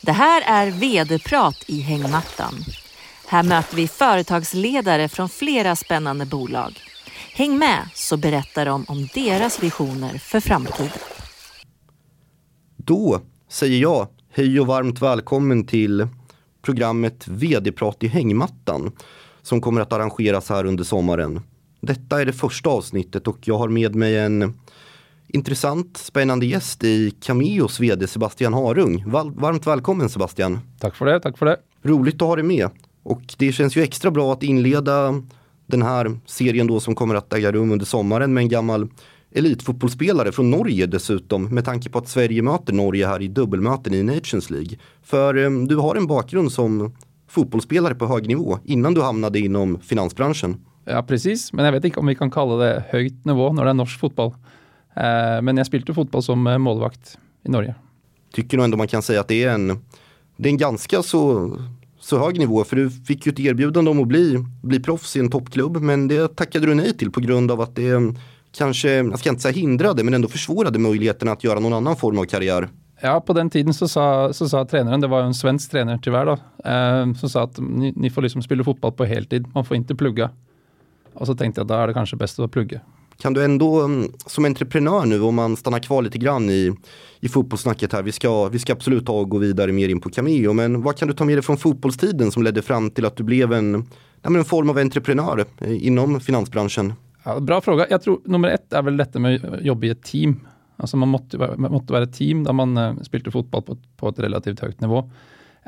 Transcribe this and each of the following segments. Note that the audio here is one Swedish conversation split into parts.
Det här är vd-prat i hängmattan. Här möter vi företagsledare från flera spännande bolag. Häng med så berättar de om deras visioner för framtiden. Då säger jag hej och varmt välkommen till programmet vd-prat i hängmattan som kommer att arrangeras här under sommaren. Detta är det första avsnittet och jag har med mig en intressant, spännande gäst i Cameos vd Sebastian Harung. varmt välkommen Sebastian. Tack för det, tack för det. Roligt att ha dig med. Och det känns ju extra bra att inleda den här serien då som kommer att äga rum under sommaren med en gammal elitfotbollsspelare från Norge dessutom med tanke på att Sverige möter Norge här i dubbelmöten i Nations League. För um, du har en bakgrund som fotbollsspelare på hög nivå innan du hamnade inom finansbranschen. Ja, precis, men jag vet inte om vi kan kalla det högt nivå när det är norsk fotboll. Uh, men jag spelade fotboll som eh, målvakt i Norge. Tycker nog ändå man kan säga att det är en, det är en ganska så så hög nivå för du fick ju ett erbjudande om att bli, bli proffs i en toppklubb men det tackade du nej till på grund av att det kanske, jag ska inte säga hindrade, men ändå försvårade möjligheten att göra någon annan form av karriär. Ja, på den tiden så sa, så sa tränaren, det var en svensk tränare tyvärr då, eh, som sa att ni, ni, får liksom spela fotboll på heltid, man får inte plugga. Och så tänkte jag, då är det kanske bäst att plugga. Kan du ändå mm, som entreprenör nu, om man stannar kvar lite grann i, i fotbollssnacket här, vi ska, vi ska absolut ta och gå vidare mer in på Cameo, men vad kan du ta med dig från fotbollstiden som ledde fram till att du blev en, en form av entreprenör eh, inom finansbranschen? Ja, bra fråga. Jag tror nummer ett är väl detta med att jobba i ett team. Alltså man måste, man måste vara ett team där man uh, spelade fotboll på, på ett relativt högt nivå.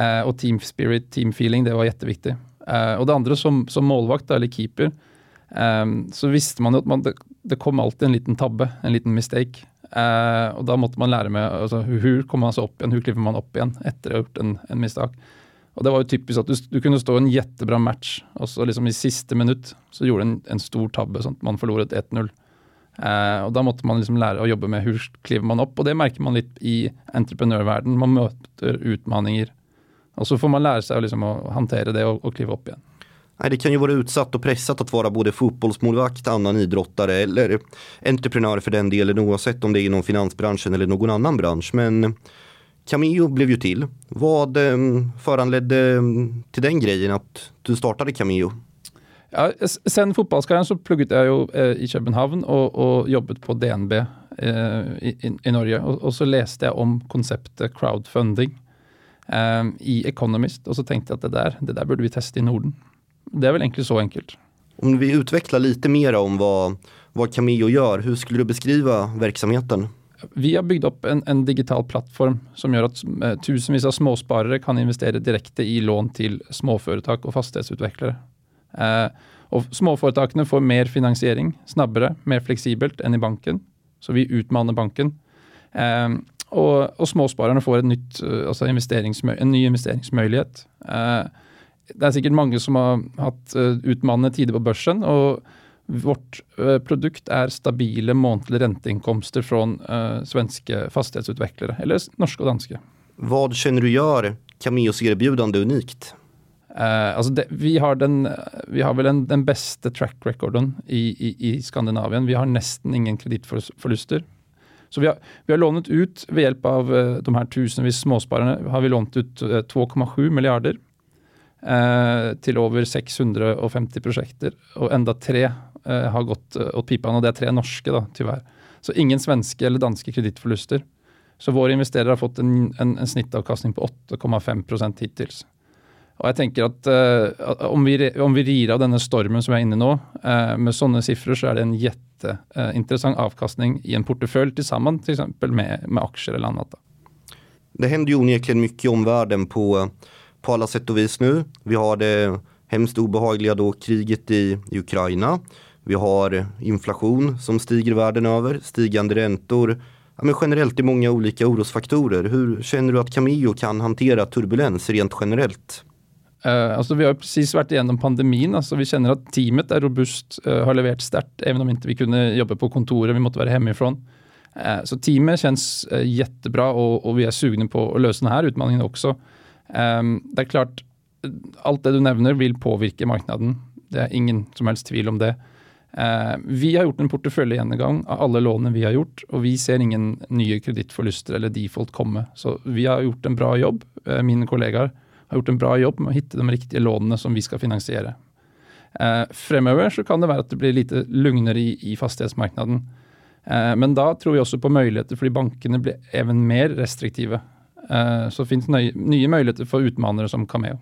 Uh, och team spirit, team feeling, det var jätteviktigt. Uh, och det andra som, som målvakt eller keeper, um, så visste man att man, det, det kom alltid en liten tabbe, en liten mistake. Uh, och då måste man lära sig altså, hur, kommer man seg upp igen, hur kliver man upp igen efter att ha gjort en, en misstag. Och det var ju typiskt att du, du kunde stå en jättebra match och så liksom i sista minut så gjorde en, en stor tabbe så att man förlorade 1-0. Eh, och då måste man liksom lære att jobba med hur kliver man upp och det märker man lite i entreprenörvärlden. Man möter utmaningar och så får man lära sig liksom att hantera det og, och kliva upp igen. Nej, det kan ju vara utsatt och pressat att vara både fotbollsmålvakt, annan idrottare eller entreprenör för den delen oavsett om det är inom finansbranschen eller någon annan bransch. Men Cameo blev ju till. Vad ehm, föranledde ehm, till den grejen att du startade Cameo? Ja, sen fotbollskarriären så pluggade jag ju eh, i Köpenhamn och, och jobbat på DNB eh, i, i, Norge. Och, och, så läste jag om konceptet crowdfunding eh, i Economist och så tänkte jag att det där, det där borde vi testa i Norden. Det är väl egentligen så enkelt. Om vi utvecklar lite mer om vad, vad Cameo gör, hur skulle du beskriva verksamheten? Vi har byggt upp en, en, digital plattform som gör att eh, tusenvis av småsparare kan investera direkt i lån till småföretag och fastighetsutvecklare. Eh, och småföretagen får mer finansiering snabbare, mer flexibelt än i banken. Så vi utmanar banken. Eh, och, och småspararna får ett nytt, eh, alltså en ny investeringsmöjlighet. Eh, det är säkert många som har haft uh, utmanande tider på börsen och vårt uh, produkt är stabila månatliga ränteinkomster från uh, svenska fastighetsutvecklare, eller norska och danska. Vad känner du gör Cameos erbjudande unikt? Uh, alltså det, vi, har den, vi har väl den, den bästa track recorden i, i, i Skandinavien. Vi har nästan ingen kreditförluster. Så vi har, vi har lånat ut, med hjälp av de här tusenvis småspararna, har vi lånat ut uh, 2,7 miljarder eh, till över 650 prosjekter, och enda tre eh, har gått eh, åt pipan och det är tre norska da, tyvärr. Så ingen svenska eller danska kreditförluster. Så vår investerare har fått en, en, en snittavkastning på 8,5 procent hittills. Och jag tänker att eh, om, vi, om vi rir av denne stormen som är inne nu, uh, med sådana siffror så är det en jätteintressant uh, avkastning i en portfölj tillsammans till exempel med, med aktier eller annat. Det händer ju onekligen mycket i omvärlden på på alla sätt och vis nu. Vi har det hemskt obehagliga då kriget i, i Ukraina. Vi har inflation som stiger världen över, stigande räntor. Ja, men generellt är många olika orosfaktorer. Hur känner du att Cameo kan hantera turbulens rent generellt? Uh, alltså vi har precis varit igenom pandemin. Alltså vi känner att teamet är robust, uh, har levererat starkt, även om inte vi kunde jobba på kontoret, vi måste vara hemifrån. Uh, så teamet känns jättebra och, och, vi är sugna på att lösa den här utmaningen också. Um, det är klart, allt det du nämner vill påverka marknaden. Det är ingen som helst tvivel om det. Ehm, vi har gjort en porteføljegjennomgang av alle lånene vi har gjort, og vi ser ingen nye kredittforluster eller default komme. Så vi har gjort en bra jobb. Eh, mine kollegaer har gjort en bra jobb med å hitte de riktige lånene som vi skal finansiere. Eh, fremover så kan det være at det blir lite lugnere i, i fastighetsmarkedet. Ehm, men da tror vi også på muligheter fordi bankene blir even mer restriktive. Eh, så finnes nye, nye muligheter for utmanere som Cameo.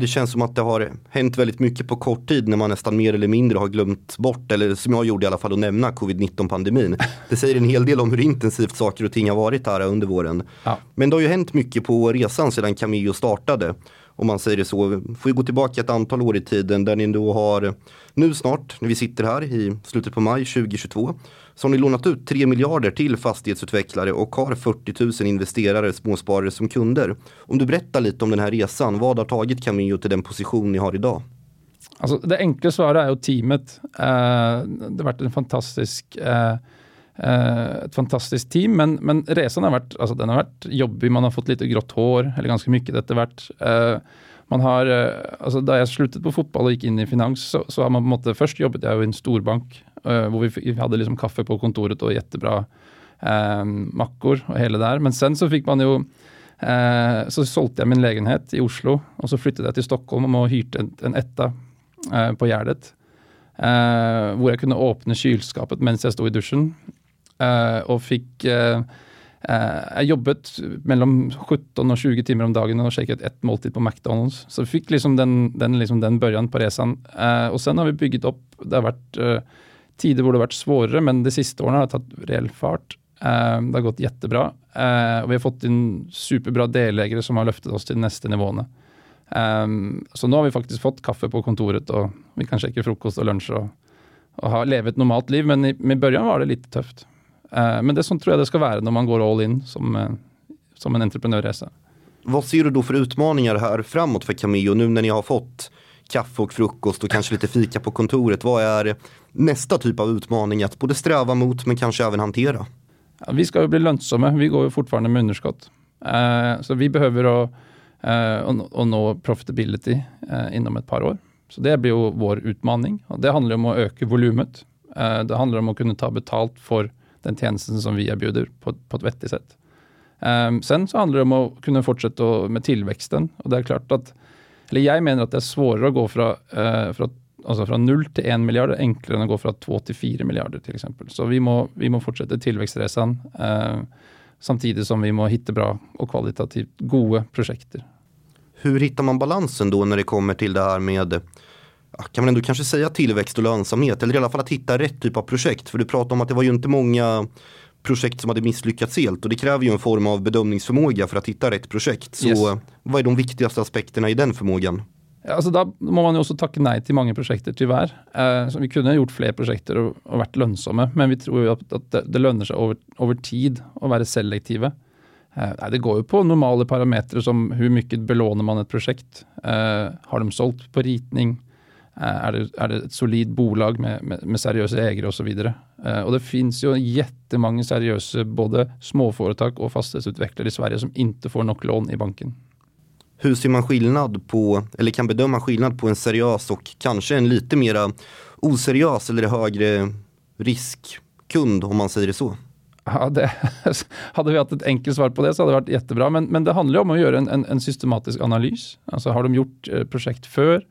Det känns som att det har hänt väldigt mycket på kort tid när man nästan mer eller mindre har glömt bort, eller som jag gjorde i alla fall, att nämna covid-19 pandemin. Det säger en hel del om hur intensivt saker och ting har varit här under våren. Ja. Men det har ju hänt mycket på resan sedan Cameo startade om man säger det så. Får vi gå tillbaka ett antal år i tiden där ni då har nu snart, när vi sitter här i slutet på maj 2022, så har ni lånat ut 3 miljarder till fastighetsutvecklare och har 40 000 investerare, småsparare som kunder. Om du berättar lite om den här resan, vad har tagit Cameo till den position ni har idag? Alltså, det enkla svaret är ju teamet. Uh, det har varit en fantastisk uh, Uh, et team, men, men resan har varit, alltså, den har varit jobbig. Man har fått lite grått hår, eller ganska mycket. etter hvert. Man har, altså Da jeg sluttet på fotball og gikk inn i finans, så, så har man på en måte Først jobbet jeg jo i en storbank, eh, hvor vi, vi, hadde liksom kaffe på kontoret og jettebra eh, makkor og hele der. Men sen så fikk man jo Så solgte jeg min legenhet i Oslo, og så flyttet jeg til Stockholm og hyrte en, en etta på Gjerdet. hvor jeg kunne åpne kjøleskapet mens jeg sto i dusjen. Eh, og fikk uh, Eh, jeg jobbet mellom 17 og 20 timer om dagen og sjekket ett måltid på McDonald's. Så vi fikk liksom den, den, liksom den børjan på resan. Eh, og sen har vi bygget opp Det har vært eh, tider hvor det har vært svårere, men de siste årene har det tatt reell fart. det har gått jettebra. og vi har fått inn superbra delägare som har løftet oss til de neste nivåene. Ehm, så nå har vi faktisk fått kaffe på kontoret, og vi kan sjekke frokost og lunsj og, og ha, leve normalt liv. Men i, i början var det litt tøft. Eh, men det sånn tror jag det ska vara när man går all in som, eh, som en entreprenörresa. Vad ser du då för utmaningar här framåt för Cameo nu när ni har fått kaffe och frukost och kanske lite fika på kontoret? Vad är nästa typ av utmaning att både sträva mot men kanske även hantera? Ja, vi ska ju bli lönsamma, vi går ju fortfarande med underskott. Uh, så vi behöver att, uh, nå profitability uh, inom ett par år. Så det blir ju vår utmaning. Och det handlar om att öka volymet. det handlar om att kunna ta betalt för den tjänsten som vi erbjuder på, på ett vettigt sätt. Um, sen så handlar det om att kunna fortsätta med tillväxten och det är klart att, eller jag menar att det är svårare att gå från, uh, från, alltså från 0 till 1 miljard enklare än att gå från 2 till 4 miljarder till exempel. Så vi må, vi må fortsätta tillväxtresan uh, samtidigt som vi må hitta bra och kvalitativt goda projekt. Hur hittar man balansen då när det kommer till det här med kan man ändå kanske säga tillväxt och lönsamhet eller i alla fall att hitta rätt typ av projekt. För du pratar om att det var ju inte många projekt som hade misslyckats helt och det kräver ju en form av bedömningsförmåga för att hitta rätt projekt. Så yes. vad är de viktigaste aspekterna i den förmågan? Altså da må man jo også takke nei til mange prosjekter, tyvärr. Eh, så vi kunne gjort flere prosjekter og, og vært lønnsomme, men vi tror jo at, at det, det, lønner seg over, over, tid å være selektive. Eh, det går jo på normale parametere som hvor mye belåner man et prosjekt. Eh, har de solgt på ritning? Eh, är det, är det ett solid bolag med, med, med seriösa ägare och så vidare. Eh, och det finns ju jättemånga seriösa både småföretag och fastighetsutvecklare i Sverige som inte får något lån i banken. Hur ser man skillnad på, eller kan bedöma skillnad på en seriös och kanske en lite mera oseriös eller högre riskkund om man säger det så? Ja, det, hade vi haft ett enkelt svar på det så hade det varit jättebra. Men, men det handlar om att göra en, en, en systematisk analys. Alltså har de gjort eh, projekt för?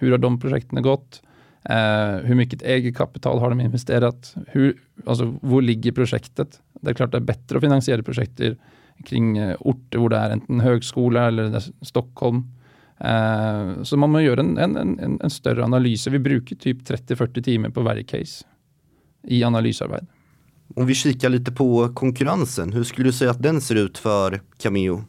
Hur har de projekten gått? Eh, hur mycket eget kapital har de investerat? Hur, alltså, var ligger projektet? Det är klart det är bättre att finansiera projekt kring eh, orter där det är enten högskola eller Stockholm. Eh, så man måste göra en, en, en, en större analys. Vi brukar typ 30-40 timmar på varje case i analysarbete. Om vi kikar lite på konkurrensen, hur skulle du säga att den ser ut för Cameo?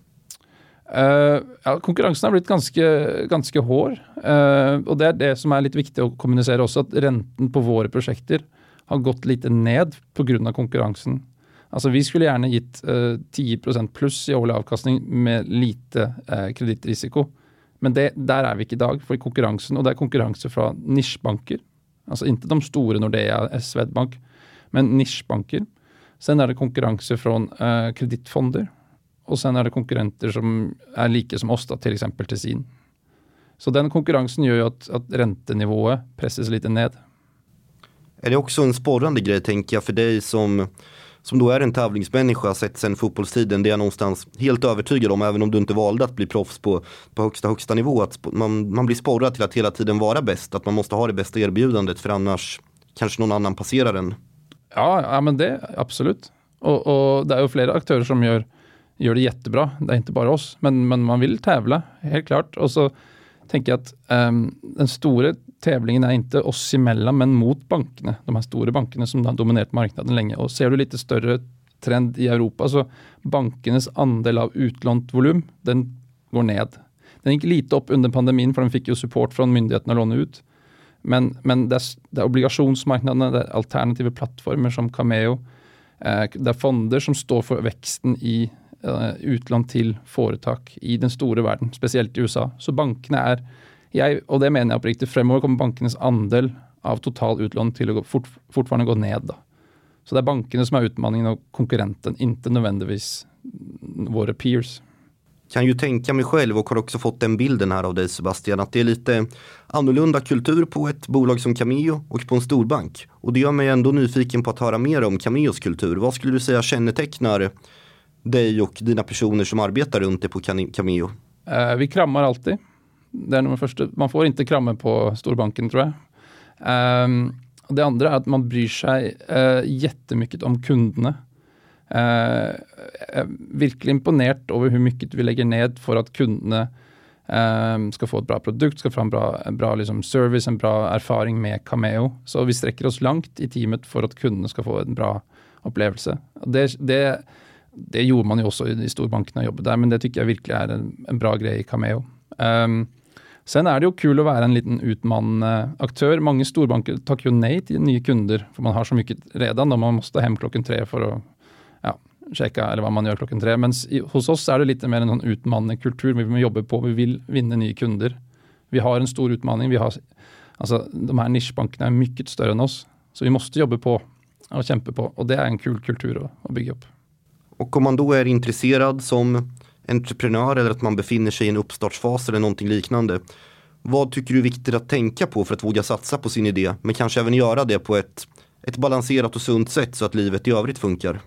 Uh, ja, konkurransen har blitt ganske, ganske hård. Uh, og det er det som er litt viktig å kommunisere også, at renten på våre prosjekter har gått litt ned pga. konkurransen. Altså Vi skulle gjerne gitt eh, uh, 10 pluss i årlig avkastning med lite uh, kredittrisiko. Men det, der er vi ikke i dag, for konkurransen, og det er konkurranse fra nisjebanker. Altså ikke de store Nordea, Swedbank, men nisjebanker. Sen er det konkurranse fra uh, kredittfonder och sen är det konkurrenter som är lika som oss, då, till exempel Tessin. Så den konkurrensen gör ju att, att räntenivået presses lite ned. Är det också en sporrande grej tänker jag för dig som som då är en tävlingsmänniska sett sen fotbollstiden, det är jag någonstans helt övertygad om, även om du inte valde att bli proffs på, på högsta, högsta nivå, att man, man blir sporrad till att hela tiden vara bäst, att man måste ha det bästa erbjudandet för annars kanske någon annan passerar en. Ja, ja men det absolut. Och, och det är ju flera aktörer som gör, gör det jättebra. Det är inte bara oss, men, men man vill tävla, helt klart. Och så tänker jag att um, den stora tävlingen är inte oss emellan, men mot bankerna. De här stora bankerna som har dominerat marknaden länge. Och ser du lite större trend i Europa så bankernas andel av utlånt volym, den går ned. Den gick lite upp under pandemin för de fick ju support från myndigheterna att låna ut. Men, men det, är, det är obligationsmarknaden, det är alternativa plattformar som Cameo, eh, det är fonder som står för växten i Eh, utlån till företag i den stora världen, speciellt i USA. Så bankerna är jeg, og det mener jeg oppriktig, fremover kommer bankenes andel av total utlån til å gå, fort, fortfarande gå ned. Da. Så det er bankene som är utmaningen och konkurrenten, inte nödvändigtvis våra peers. Kan ju tänka mig själv och har också fått den bilden här av dig Sebastian att det är lite annorlunda kultur på ett bolag som Cameo och på en storbank. Och det gör mig ändå nyfiken på att höra mer om Cameos kultur. Vad skulle du säga kännetecknar dig och dina personer som arbetar runt dig på Cameo? Eh, vi kramar alltid. Det är nog första. Man får inte kramma på storbanken tror jag. Um, det andra är att man bryr sig eh, jättemycket om kunderna. Eh, eh verkligen imponerad över hur mycket vi lägger ned för att kunderna um, ska få ett bra produkt, ska få en bra, en bra liksom, service, en bra erfaring med Cameo. Så vi sträcker oss långt i teamet för att kunderna ska få en bra upplevelse. Det, det, det gjorde man ju också i, i storbankerna jobbade där, men det tycker jag verkligen är en, en bra grej i Cameo. Um, Sen är det ju kul att vara en liten utmanande aktör. Många storbanker tackar ju nej till nya kunder, för man har så mycket redan. Då man måste hem klockan tre för att ja, checka eller vad man gör klockan tre. Men hos oss är det lite mer en utmanande kultur. Vi vill jobba på, vi vill vinna nya kunder. Vi har en stor utmaning. Vi har, alltså, de här nischbankerna är mycket större än oss. Så vi måste jobba på och kämpa på. Och det är en kul kultur att, att bygga upp. Och om man då är intresserad som entreprenör eller att man befinner sig i en uppstartsfas eller någonting liknande. Vad tycker du är viktigt att tänka på för att våga satsa på sin idé, men kanske även göra det på ett, ett balanserat och sunt sätt så att livet i övrigt funkar?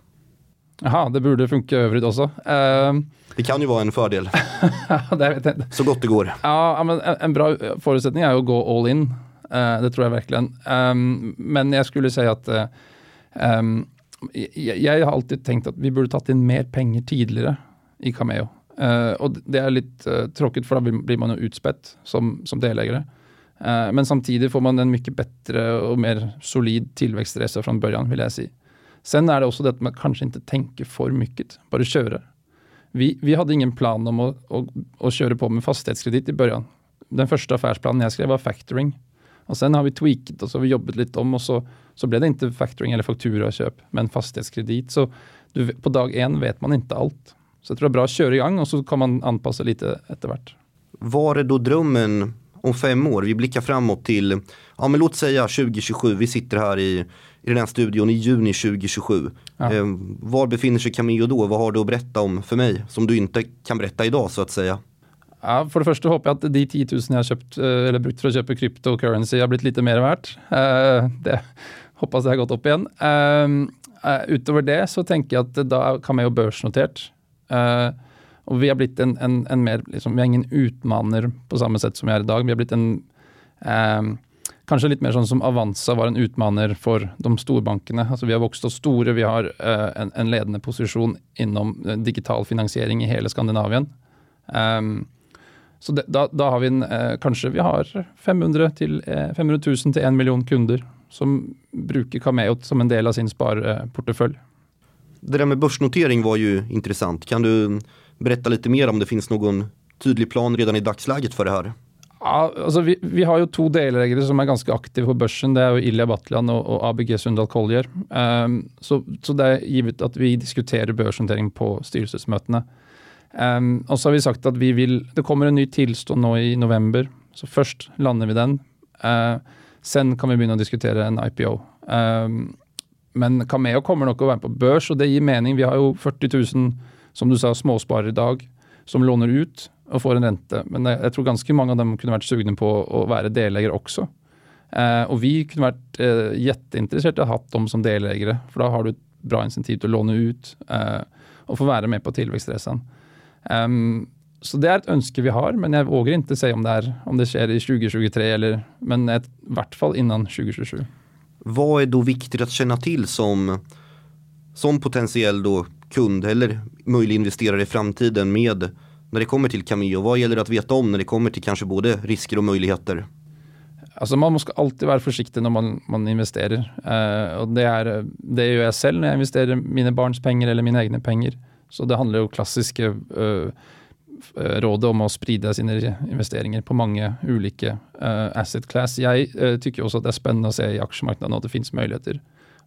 Jaha, det borde funka i övrigt också. Uh, det kan ju vara en fördel. så gott det går. Ja, men en bra förutsättning är att gå all in. Uh, det tror jag verkligen. Um, men jag skulle säga att uh, um, jag, jeg har alltid tänkt att vi borde tagit in mer pengar tidigare i Cameo. Eh, uh, og det är lite uh, tråkigt för då blir man jo utspätt som, som delägare. Uh, men samtidigt får man en mycket bättre och mer solid tillväxtresa från början vil jeg si. Sen är det också det att man kanske inte tänker för mycket, bara köra. Vi, vi hade ingen plan om å, å, att köra på med fastighetskredit i början. Den första affärsplanen jag skrev var factoring. Och sen har vi tweakat och så har vi jobbat lite om och så, så blev det inte factoring eller fakturaköp, men fastighetskredit. Så du, på dag en vet man inte allt. Så jag tror det är bra att köra igång och så kan man anpassa lite efterhvert. Var är då drömmen om fem år? Vi blickar framåt till, ja men låt säga 2027, vi sitter här i, i den här studion i juni 2027. Ja. Eh, var befinner sig Camillo då? Vad har du att berätta om för mig som du inte kan berätta idag så att säga? Ja, för det första hoppas jag att de 10 000 jag har köpt, eh, eller brukt för att köpa cryptocurrency har blivit lite mer värt. Eh, det hoppas jeg har gått upp igen. Eh, utover utöver det så tänker jag att då kan man ju børsnotert. Og vi har blivit en, en, en mer, liksom, vi har ingen utmanare på samma sätt som vi är idag. Vi har blivit en, um, kanske lite mer sån som Avanza var en utmanare för de storbankerna. Altså, vi har vuxit oss stora, vi har uh, en, en, ledande position inom digital finansiering i hela Skandinavien. Um, så det, då, då, har vi en, uh, kanske vi har 500 till 500 000 till en miljon kunder som brukar Cameo som en del av sin sparportfölj. Det där med börsnotering var ju intressant. Kan du berätta lite mer om det finns någon tydlig plan redan i dagsläget för det här? Ja, alltså vi, vi har ju två delägare som är ganska aktiva på börsen. Det är Ilja Battlan och, och ABG Sundal Collier. Um, så, så det är givet att vi diskuterar börsnotering på styrelsemötena. Um, och så har vi sagt att vi vill, det kommer en ny tillstånd nu i november. Så först landar vi den. Uh, sen kan vi börja diskutera en IPO. Um, ehm, men Cameo kommer nog att vara på börs och det ger mening. Vi har ju 40 000, som du sa, småsparare idag som lånar ut och får en ränta. Men jag tror ganska många av dem kunde varit sugna på att vara delägare också. Uh, och vi kunde varit eh, uh, jätteintresserade av att ha dem som delägare, för då har du ett bra incentiv att låna ut uh, och få vara med på tillväxtresan. Um, så det är ett önske vi har, men jag vågar inte säga om det, är, om det sker i 2023, eller, men i vart fall innan 2027. Vad är då viktigt att känna till som, som potentiell då kund eller möjlig investerare i framtiden med när det kommer till Cameo? Vad gäller det att veta om när det kommer till kanske både risker och möjligheter? Alltså man måste alltid vara försiktig när man, man investerar. Uh, och det, är, det gör jag själv när jag investerar mina barns pengar eller mina egna pengar. Så det handlar ju klassiska eh, eh, uh, rådet om att sprida sina investeringar på många olika uh, asset class. Jag uh, tycker också att det är spännande att se i aktiemarknaden att det finns möjligheter.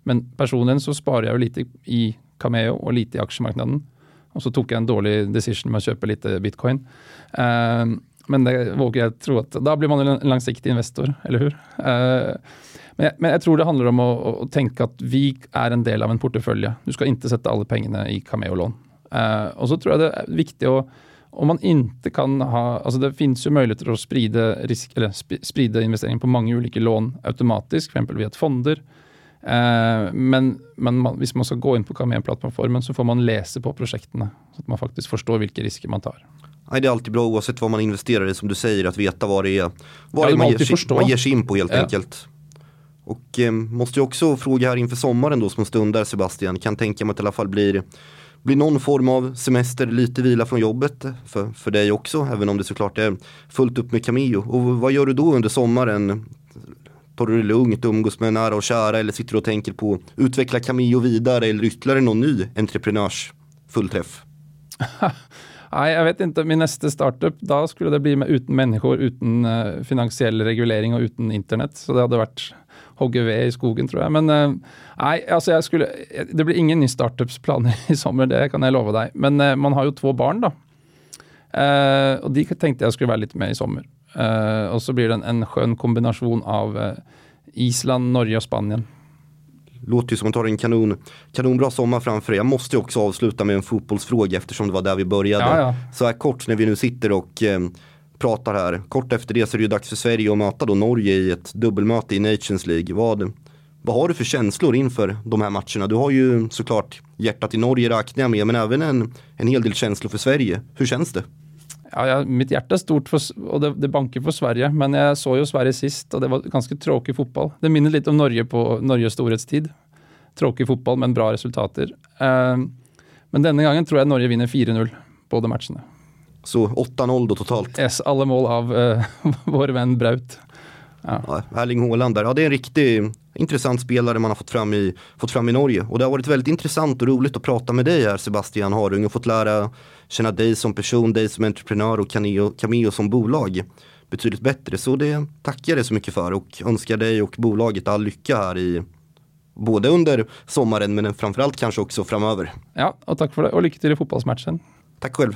Men personligen så sparar jag lite i Cameo och lite i aktiemarknaden. Och så tog jag en dålig decision med att köpa lite bitcoin. Uh, men det vågar jag tro att då blir man en långsiktig investor, eller hur? Uh, men, jag, men jag tror det handlar om att, att, tänka att vi är en del av en portfölj. Du ska inte sätta alla pengarna i Cameo-lån. Uh, och så tror jag det är viktigt att om man inte kan ha, alltså det finns ju möjligheter att sprida, risk, eller sprida investeringen på många olika lån automatiskt, för exempel via fonder. Uh, men, men man, hvis man ska gå in på Cameo-plattformen så får man läsa på projekten så att man faktiskt förstår vilka risker man tar. Nej, det är alltid bra oavsett vad man investerar i som du säger att veta vad det är, vad ja, det man, ger sig, man ger sig in på helt ja. enkelt. Och eh, måste jag också fråga här inför sommaren då som stundar Sebastian, kan tänka mig att det i alla fall blir blir någon form av semester, lite vila från jobbet för, för dig också, även om det såklart är fullt upp med Cameo. Och vad gör du då under sommaren? Tar du det lugnt, umgås med nära och kära eller sitter du och tänker på att utveckla Cameo vidare eller ytterligare någon ny entreprenörs fullträff? Nej, jag vet inte. Min nästa startup, då skulle det bli med utan människor, utan eh, finansiell reglering och utan internet. Så det hade varit hogga ved i skogen tror jag. Men uh, nej, alltså jag skulle, det blir ingen ny startupsplaner i sommar, det kan jag lova dig. Men uh, man har ju två barn då. Uh, och de tänkte jag skulle vara lite med i sommar. och så blir det en, en skön kombination av Island, Norge och Spanien låter ju som att har en kanon, kanonbra sommar framför dig. Jag måste också avsluta med en fotbollsfråga eftersom det var där vi började. Ja, ja. Så här kort när vi nu sitter och eh, pratar här. Kort efter det så är det ju dags för Sverige att möta då Norge i ett dubbelmöte i Nations League. Vad, vad har du för känslor inför de här matcherna? Du har ju såklart hjärtat i Norge räknar jag med, men även en, en hel del känslor för Sverige. Hur känns det? Ja, ja, mitt hjärta är stort för, och det, det banker för Sverige, men jag såg ju Sverige sist och det var ganska tråkig fotboll. Det minner lite om Norge på Norges storhetstid. Tråkig fotboll, men bra resultater. Uh, men denna gången tror jag Norge vinner 4-0 båda matcherna. Så 8-0 då totalt? Yes, alla mål av uh, vår vän Braut. Ja. Ja, Erling Haaland där, ja det är en riktigt intressant spelare man har fått fram, i, fått fram i Norge. Och det har varit väldigt intressant och roligt att prata med dig här Sebastian Harung och fått lära känna dig som person, dig som entreprenör och Cameo, Cameo som bolag betydligt bättre. Så det tackar jag dig så mycket för och önskar dig och bolaget all lycka här i både under sommaren men framförallt kanske också framöver. Ja, och tack för det och lycka till i fotbollsmatchen. Tack själv.